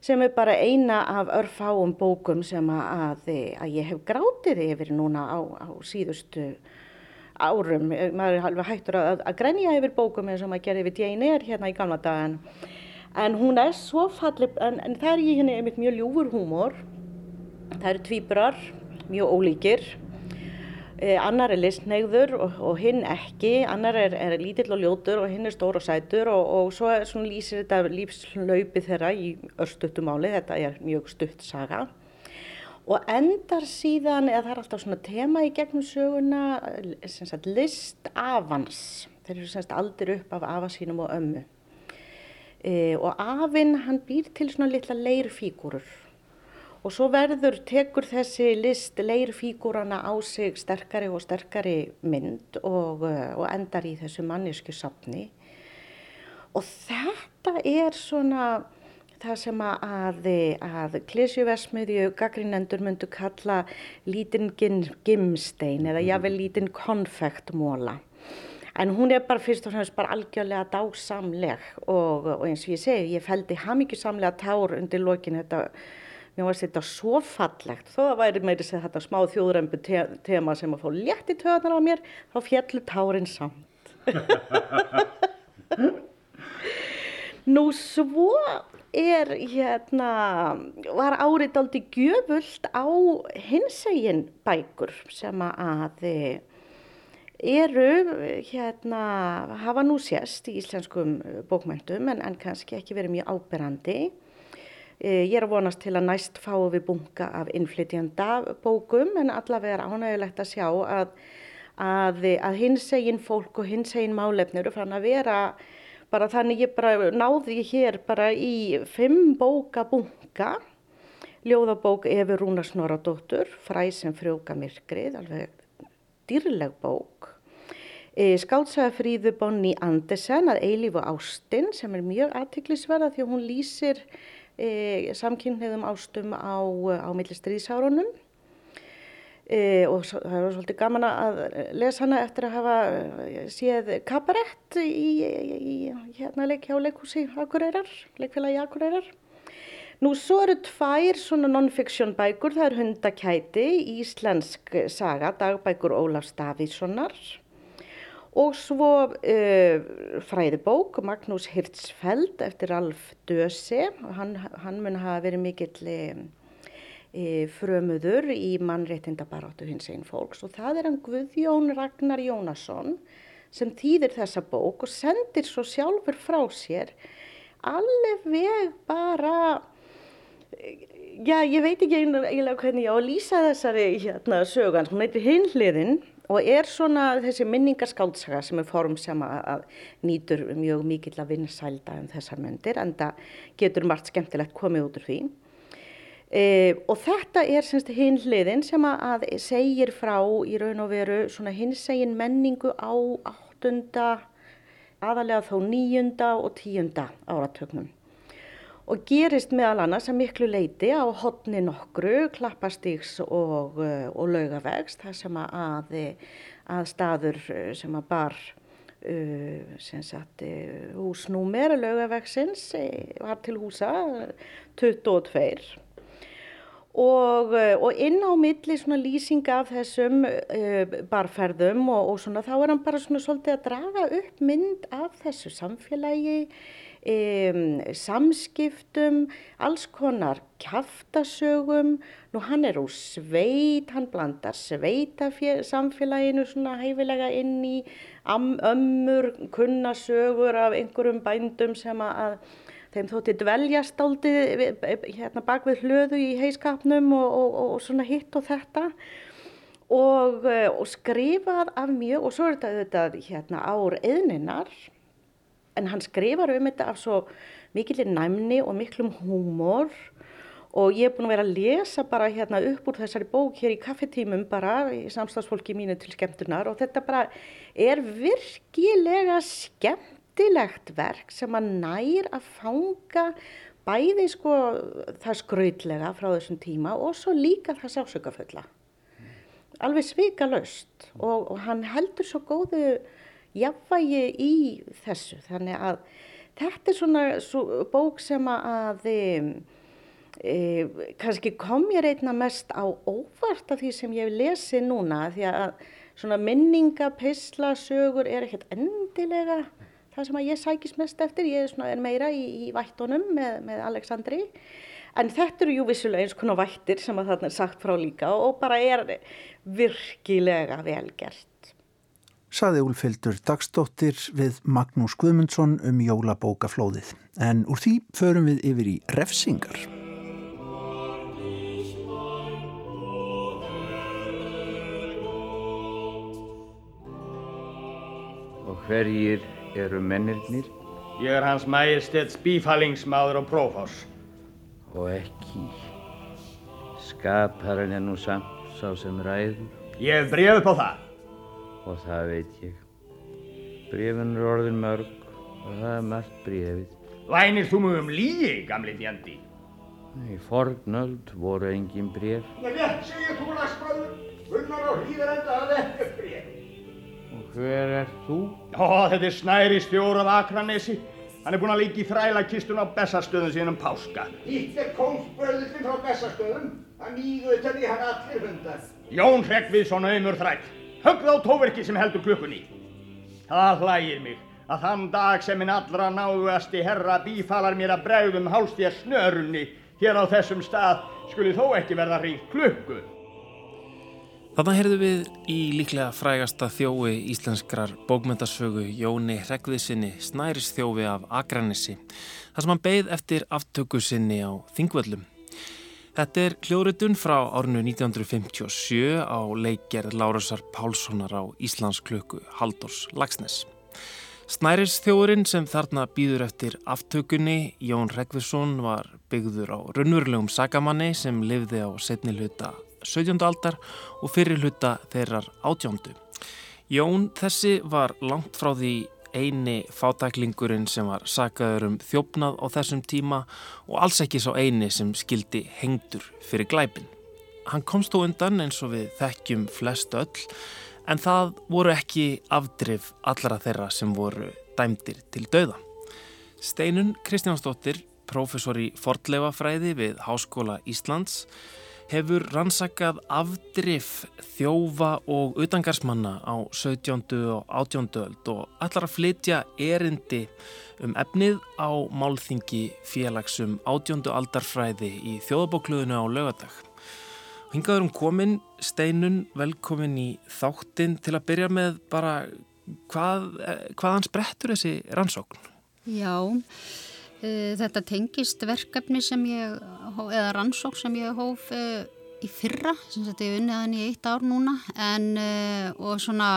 sem er bara eina af örfáum bókum sem að, að ég hef grátið yfir núna á, á síðustu árum. Maður er halveg hættur að, að grenja yfir bókum eins og maður gerði Jane Eyre hérna í gamla dagan. En hún er svo fallið, en, en það er í henni einmitt mjög ljúfur húmor. Það eru tvíbrar, mjög ólíkir. Eh, annar er listnegður og, og hinn ekki. Annar er, er lítill og ljótur og hinn er stór og sætur og, og svo lýsir þetta lífslaupi þeirra í örstuttumáli. Þetta er mjög stutt saga og endar síðan, eða það er alltaf svona tema í gegnum söguna, sagt, list afans. Þeir eru sagt, aldir upp af afasínum og ömmu. E, og afinn hann býr til svona litla leirfígúrur og svo verður, tekur þessi list leirfígúrana á sig sterkari og sterkari mynd og, og endar í þessu mannisku sapni. Og þetta er svona það sem að, að klísjuversmiðju gaggrínendur myndu kalla lítinn gimstein eða jável lítinn konfektmóla. En hún er bara fyrst og fremst bara algjörlega dásamleg og, og eins og ég segi, ég fældi hamingjusamlega tár undir lokin þetta, mér varst þetta svo fallegt, þó að væri meiri segð þetta smá þjóðrembu te tema sem að fá létt í töðanar á mér, þá fjallu tárin samt. Nú svo er hérna, var árið aldrei gjöfult á hinsegin bækur sem að eru, hérna, hafa nú sérst í íslenskum bókmæntum en, en kannski ekki verið mjög áberandi. Ég er að vonast til að næst fáu við bunga af innflytjanda bókum en allavega er ánægilegt að sjá að, að, að hinsegin fólk og hinsegin málefnir eru fann að vera bara þannig ég bara náði hér bara í fimm bóka bunga ljóðabók Efi Rúna Snoradóttur Fræ sem frjóka myrkrið alveg dýrleg bók. E, Skálsaða fríðu Bonni Andersen að eilífu ástinn sem er mjög aðtiklisverða því að hún lýsir e, samkynniðum ástum á, á millistriðsárunum og það var svolítið gaman að lesa hana eftir að hafa eh, séð kabarett í, í hérna leik hjá leikhúsi Akureyrar, leikfélagi Akureyrar. Nú svo eru tvær svona non-fiction bækur, það er Hundakæti, íslensk saga, dagbækur Ólaf Stafíssonar og svo uh, fræðibók Magnús Hirtsfeld eftir Alf Döse, hann, hann mun hafa verið mikill e, frömuður í mannréttindabarátu hins einn fólks. Og það er hann Guðjón Ragnar Jónasson sem týðir þessa bók og sendir svo sjálfur frá sér. Alveg bara já ég veit ekki eiginlega hvernig ég á að lýsa þessari hérna sögan, hún heitir Hinliðin og er svona þessi minningarskáltsaga sem er form sem að nýtur mjög mikill að vinna sælda um þessar myndir en það getur margt skemmtilegt komið út úr því E, og þetta er semst hinn hliðin sem að segir frá í raun og veru svona hinsegin menningu á áttunda, aðalega þó nýjunda og tíunda áratögnum. Og gerist meðal annars að miklu leiti á hodni nokkru, klappastíks og, og laugavegs, það sem að, að staður sem að bar uh, sem sagt, húsnúmer laugavegsins var til húsa 22 Og, eh, og inn á milli svona lýsinga af þessum uh, barferðum og, og svona þá er hann bara svona svolítið að draga upp mynd af þessu samfélagi, um, samskiptum, alls konar kæftasögum, nú hann er úr sveit, hann blandar sveitasamfélaginu svona hæfilega inn í ömmur, kunnasögur af einhverjum bændum sem að þeim þótti dveljast áldi hérna bak við hlöðu í heiskapnum og, og, og svona hitt og þetta. Og, eh, og skrifað af mjög og svo er þetta, hérna ár eðninar en hann skrifar um þetta af svo mikillir næmni og miklum húmor. Og ég er búin að vera að lesa bara hérna upp úr þessari bók hér í kaffetímum bara í samstagsfólki mínu til skemmtunar. Og þetta bara er virkilega skemmt skemmtilegt verk sem að nær að fanga bæði sko það skrautlega frá þessum tíma og svo líka það sásökafulla. Alveg svika löst og, og hann heldur svo góðu jafnvægi í þessu. Þannig að þetta er svona svo, bók sem að e, e, kannski kom ég reyna mest á óvart af því sem ég lesi núna því að svona minningapisla sögur er ekkert endilega það sem að ég sækist mest eftir, ég er, svona, er meira í, í vættunum með, með Aleksandri en þetta eru jú vissulega eins konar vættir sem að þarna er sagt frá líka og bara er virkilega velgert. Saði Úlfildur dagstóttir við Magnús Guðmundsson um jólabókaflóðið en úr því förum við yfir í refsingar. Og hverjir eru mennirnir? Ég er hans majestets bífallingsmáður og prófás. Og ekki. Skaparinn er nú samt sá sem ræður. Ég hef brefið på það. Og það veit ég. Brefin eru orðin mörg og það er margt brefið. Vænir þú mjög um líi, gamli fjandi? Í fornöld voru engin bref. Ég veit, segir þú lagsbröður. Vunnar á hlýðarenda að ekkert bref. Hver er þú? Ó, þetta er Snæri stjór af Akranesi. Hann er búinn að líka í þrælakistun á Bessastöðum síðan um páska. Hitt er kóngsbröðurinn frá Bessastöðum. Það nýguðu til því hann allir hundar. Jón Hreggviðsson auðmur þræll. Höggð á tóverki sem heldur klukkunni. Það hlægir mig að þann dag sem minn allra náðuasti herra bífalar mér að bregðum hálstíða snörunni hér á þessum stað skuli þó ekki verða ringt klukku. Þannig heyrðu við í líklega frægasta þjói íslenskrar bókmyndasögu Jóni Hreggviðsinni Snæris þjófi af Akranissi þar sem hann beigð eftir aftöku sinni á Þingvöllum. Þetta er hljóðritun frá árinu 1957 á leikgerð Lárasar Pálssonar á Íslandsklöku Haldors Lagsnes. Snæris þjóðurinn sem þarna býður eftir aftökunni, Jón Hreggviðsson, var byggður á raunverulegum sagamanni sem lifði á setni hluta 17. aldar og fyrir hluta þeirrar átjándu. Jón þessi var langt frá því eini fátæklingurinn sem var sagaður um þjófnað á þessum tíma og alls ekki svo eini sem skildi hengdur fyrir glæpin. Hann komst þó undan eins og við þekkjum flest öll en það voru ekki afdrif allra þeirra sem voru dæmdir til dauða. Steinun Kristjánsdóttir, professor í fordleifafræði við Háskóla Íslands, hefur rannsakað afdrif þjófa og utangarsmanna á 17. og 18. öld og allar að flytja erindi um efnið á málþingi félagsum 18. aldarfræði í þjóðabókluðinu á lögadag. Hingaður um komin, Steinun, velkomin í þáttinn til að byrja með bara hvað, hvaðan sprettur þessi rannsókn? Já, Uh, þetta tengist verkefni sem ég, eða rannsók sem ég hóf uh, í fyrra, sem þetta er unniðan í eitt ár núna, en uh, og svona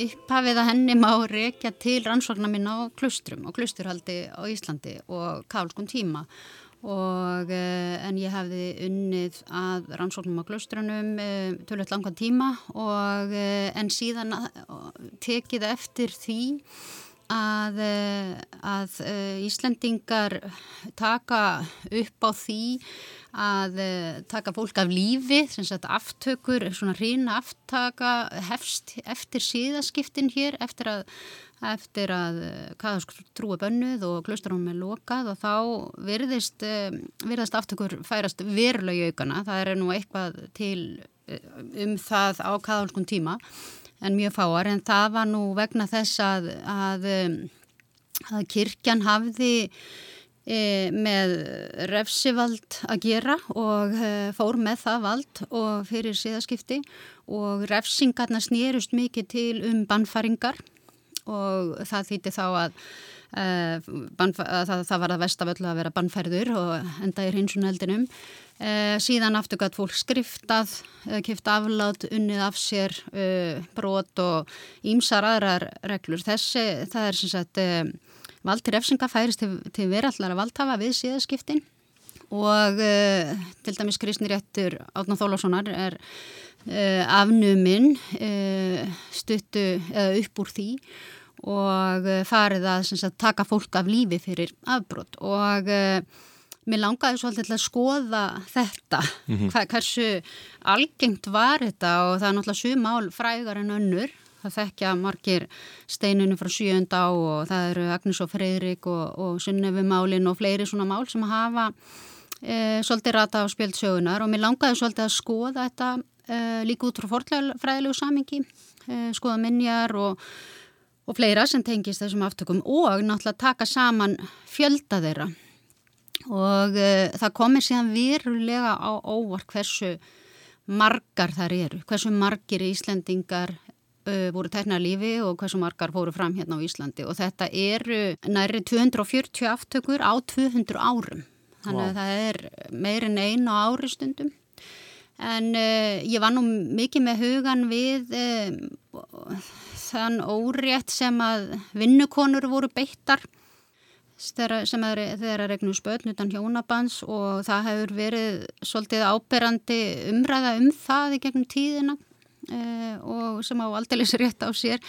upphafið að henni má rekja til rannsóknar minna á klustrum og klusturhaldi á Íslandi og kálskun tíma. Og en ég hefði unnið að rannsóknum á klustrunum tölvöld langan tíma og en síðan tekið eftir því að, að Íslendingar taka upp á því að taka fólk af lífi, sagt aftökur, svona hrína aftaka hefst eftir síðaskiptin hér, eftir að eftir að trúi bönnuð og klaustránum er lokað og þá virðist, virðast aftökur færast verulega í aukana, það er nú eitthvað til um það á kaðalskun tíma en mjög fáar. En það var nú vegna þess að, að, að kirkjan hafði e, með refsivald að gera og e, fór með það vald og fyrir síðaskipti og refsingarna snýrust mikið til um bannfæringar og það þýtti þá að Uh, það, það var að vestaföllu að vera bannferður og enda í hreinsuneldinum uh, síðan aftur gætt fólk skriftað uh, kift aflát, unnið af sér brot og ímsar aðrar reglur. Þessi, það er sem sagt vald til refsinga færist til, til verallara valdhafa við síðaskiptin og til dæmis Kristni Réttur Átná Þólássonar er afnuminn stuttu upp úr því og farið að sagt, taka fólk af lífi fyrir afbrott og mér langaði svolítið til að skoða þetta, mm -hmm. Hva, hversu algengt var þetta? Og það er náttúrulega sumál frægar en önnur. Það þekkja margir steinunum frá sjönda og það eru Agnes og Freyrik og, og Sunnefumálin og fleiri svona mál sem hafa e, svolítið rata á spildsögunar og mér langaði svolítið að skoða þetta e, líka út frá forðlæðilegu samingi, e, skoða minjar og og fleira sem tengist þessum aftökum og náttúrulega taka saman fjölda þeirra og uh, það komir síðan verulega á óvart hversu margar þar eru, hversu margir Íslandingar uh, voru tækna lífi og hversu margar fóru fram hérna á Íslandi. Og þetta eru næri 240 aftökur á 200 árum. Þannig wow. að það er meirin einu ári stundum. En uh, ég var nú mikið með hugan við þann órétt sem að vinnukonur voru beittar sem er þeirra regnu spötn utan hjónabans og það hefur verið svolítið áberandi umræða um það í gegnum tíðina eh, og sem á aldrei rétt á sér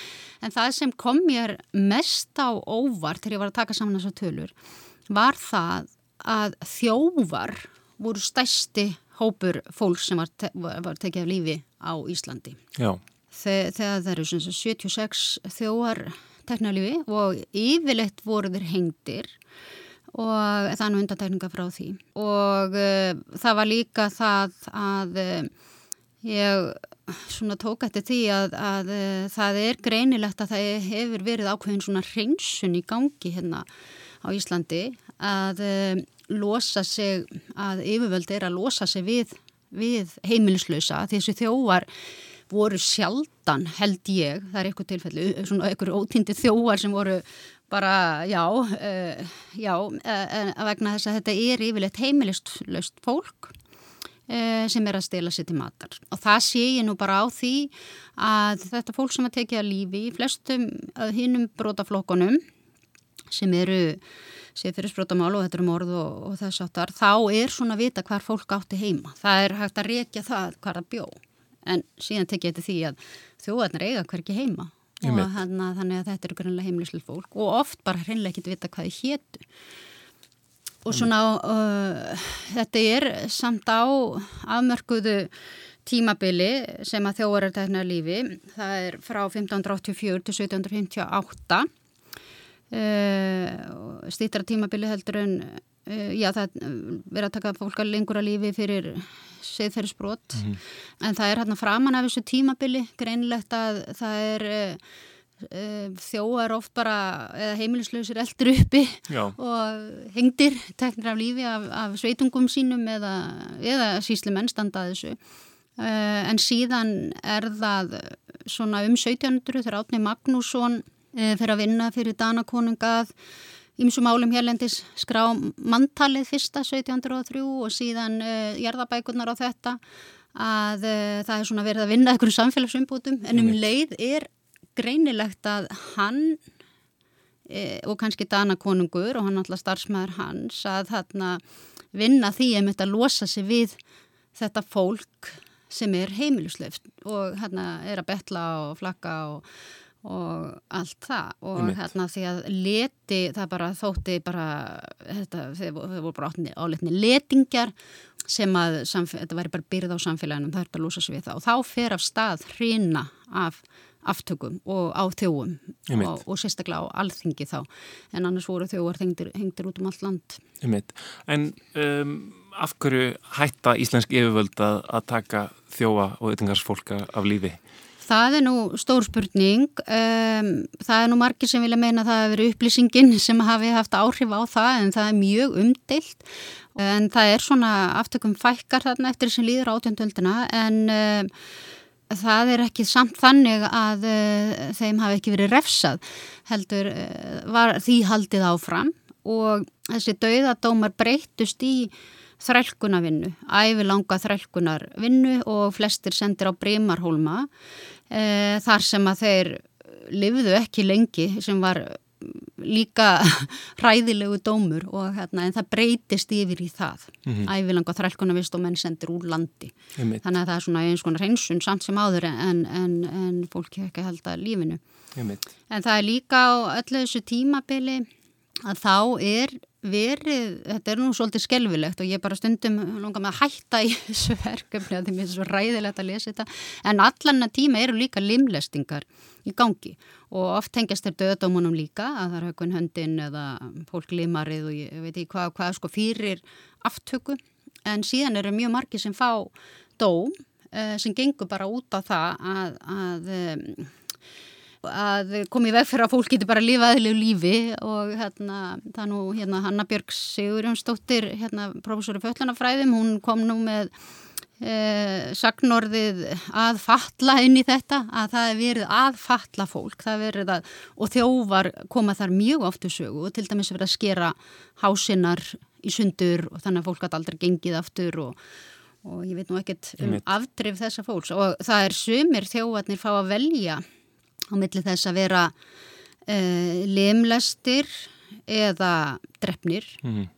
en það sem kom mér mest á óvart þegar ég var að taka saman þessa tölur var það að þjóvar voru stæsti hópur fólk sem var, te var tekið af lífi á Íslandi. Já þegar það eru 76 þjóar teknalífi og yfirleitt voru þeir hengdir og það er nú undantekninga frá því. Og uh, það var líka það að uh, ég svona tók eftir því að, að uh, það er greinilegt að það hefur verið ákveðin svona hreinsun í gangi hérna á Íslandi að losa sig, að yfirvöld er að losa sig við, við heimilislausa þessu þjóar voru sjaldan held ég, það er eitthvað tilfelli, svona eitthvað ótýndi þjóar sem voru bara, já, uh, já, uh, vegna þess að þetta er yfirleitt heimilistlaust fólk uh, sem er að stela sér til matar. Og það sé ég nú bara á því að þetta fólk sem að tekja lífi í flestum hinnum brótaflokkonum sem eru séð fyrir sprótamál og þetta eru morð og, og þess áttar, þá er svona vita hvar fólk átti heima. Það er hægt að reykja það hvar það bjóð en síðan tek ég þetta því að þjóðarnar eiga hverki heima. Og hana, þannig að þetta eru grunlega heimlislega fólk. Og oft bara hreinlega ekki vita hvað þið héttu og svona uh, þetta er samt á afmörkuðu tímabili sem að þjóðar er tegna lífi. Það er frá 1584 til 1758 uh, stýttra tímabili heldur en já það verður að taka fólk að lengur að lífi fyrir seðferðisbrot mm -hmm. en það er hérna framan af þessu tímabili greinlegt að það er uh, uh, þjóar oft bara eða heimilislausir eldur uppi Já. og hengdir teknir af lífi af, af sveitungum sínum eða, eða sísli mennstanda þessu uh, en síðan er það svona um 1700 þegar Átni Magnússon fyrir að vinna fyrir Danakonungað Ímsum álum hérlendis skrá manntalið fyrsta 1703 og síðan uh, jarðabækurnar á þetta að uh, það er svona verið að vinna einhverju samfélagsumbútum en um leið er greinilegt að hann e, og kannski Dana konungur og hann alltaf starfsmæður hans að þarna vinna því að þetta losa sig við þetta fólk sem er heimilusleft og hérna er að betla og flakka og og allt það og Einmitt. hérna því að leti það bara þótti bara þetta, þeir voru bara áleitni letingjar sem að þetta væri bara byrð á samfélaginu það er bara að lúsa sig við það og þá fer af stað hrina af aftökum og á þjóum og, og sérstaklega á alþingi þá en annars voru þjóar hengtir, hengtir út um allt land Einmitt. En um, af hverju hætta íslensk yfirvöld að, að taka þjóa og yttingarsfólka af lífi? Það er nú stór spurning. Um, það er nú margir sem vilja meina að það hefur verið upplýsingin sem hafi haft áhrif á það en það er mjög umdeilt. En það er svona aftökum fækkar þarna eftir sem líður átjöndöldina en um, það er ekki samt þannig að uh, þeim hafi ekki verið refsað. Heldur uh, var því haldið áfram og þessi dauðadómar breytust í þrælkunavinnu, ævilanga þrælkunarvinnu og flestir sendir á Brímarhólma e, þar sem að þeir livðu ekki lengi sem var líka ræðilegu dómur og hérna, en það breytist yfir í það mm -hmm. ævilang og þrælkona vist og menn sendir úr landi Einmitt. þannig að það er svona eins konar hreinsun samt sem áður en, en, en fólk ekki held að lífinu Einmitt. en það er líka á öllu þessu tímabili að þá er verið, þetta er nú svolítið skelvilegt og ég bara stundum langar með að hætta í þessu verkefni að mér er svo ræðilegt að lesa þetta. En allan að tíma eru líka limlestingar í gangi og oft tengjast þér döðdómunum líka að það er hökun höndin eða fólk limarið og ég veit ekki hvað, hvað sko fyrir aftöku. En síðan eru mjög margi sem fá dóm eh, sem gengur bara út á það að, að að komið veg fyrir að fólk getur bara að lifa aðlegu lífi og hérna, það nú hérna Hanna Björg Sigurjónsdóttir hérna professori föllunafræðum, hún kom nú með eh, sagnorðið að fatla inn í þetta að það er verið að fatla fólk það verið að, og þjóvar koma þar mjög oftu sögu og til dæmis verið að skera hásinnar í sundur og þannig að fólk hatt aldrei gengið aftur og og ég veit nú ekkert um afdrif þessa fólks. Og það er sumir þjóvarnir fá að velja á milli þess að vera uh, lemlestir eða drefnir. Mm -hmm.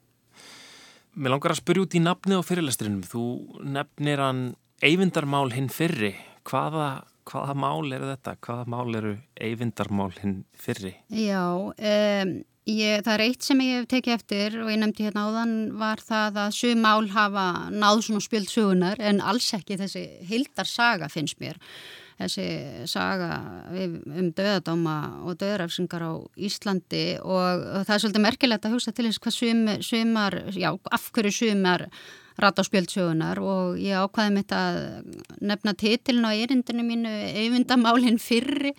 Mér langar að spyrja út í nafni á fyrirlestrinum. Þú nefnir hann Eyvindarmál hinn fyrri. Hvaða, hvaða mál eru þetta? Hvaða mál eru Eyvindarmál hinn fyrri? Já, um, ég, það er eitt sem ég hef tekið eftir og ég nefndi hérna áðan var það að sjöum mál hafa náð svona spjöld sögunar en alls ekki þessi hildarsaga finnst mér þessi saga um döðadóma og döðrafsingar á Íslandi og það er svolítið merkilegt að hugsa til þess hvað sumar, sumar já, af hverju sumar spjöldsögunar og ég ákvaði mitt að nefna titilin á erindinu mínu eyvindamálinn fyrri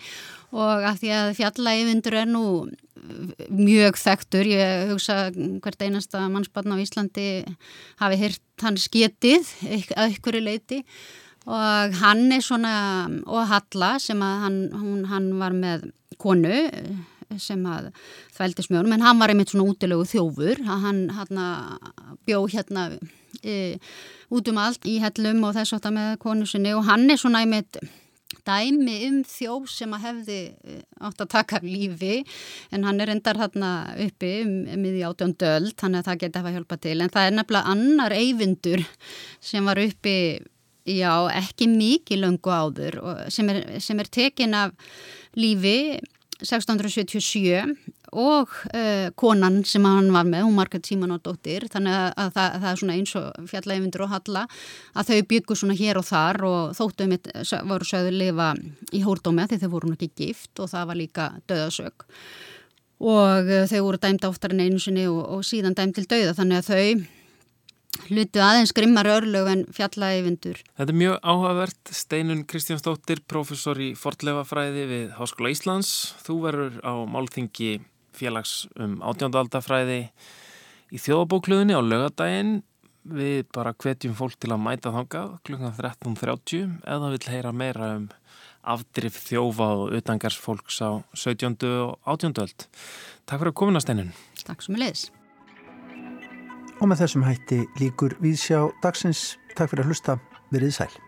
og af því að fjalla eyvindur er nú mjög þekktur, ég hugsa hvert einasta mannsbarn á Íslandi hafi hirt hans getið að ykkur leiti og hann er svona, og Halla sem að hann, hún, hann var með konu sem að þvældi smjónum, en hann var einmitt svona útilegu þjófur, hann, hann bjó hérna e, út um allt í hellum og þess aftar með konu sinni. Og hann er svona einmitt dæmi um þjóf sem að hefði e, átt að taka lífi en hann er endar þarna uppi um, miði átjón döld, þannig að það geti að hjálpa til. En það er nefnilega annar eyvindur sem var uppi Já, ekki mikið löngu áður sem er, sem er tekin af lífi 1677 og uh, konan sem hann var með, hún margætt síman og dóttir, þannig að, að, það, að það er svona eins og fjallægvindur og halla að þau byggu svona hér og þar og þóttum voru sögðu lifa í hórdómi því þau voru ekki gift og það var líka döðasög og uh, þau voru dæmd áttar en einu sinni og, og síðan dæmd til döða þannig að þau hlutu aðeins grimmar örlög en fjallægvindur. Þetta er mjög áhugavert. Steinun Kristjánsdóttir, professor í fortlefafræði við Háskóla Íslands. Þú verður á málþingi félags um átjóndaldafræði í þjóðabókluðinni á lögadaginn. Við bara hvetjum fólk til að mæta þangað klukkan 13.30 eða vil heyra meira um afdrif þjófa og utangars fólks á 17. og 18. öld. Takk fyrir að komina Steinun. Takk sem er leiðis. Og með þessum hætti líkur við sjá dagsins. Takk fyrir að hlusta. Verið sæl.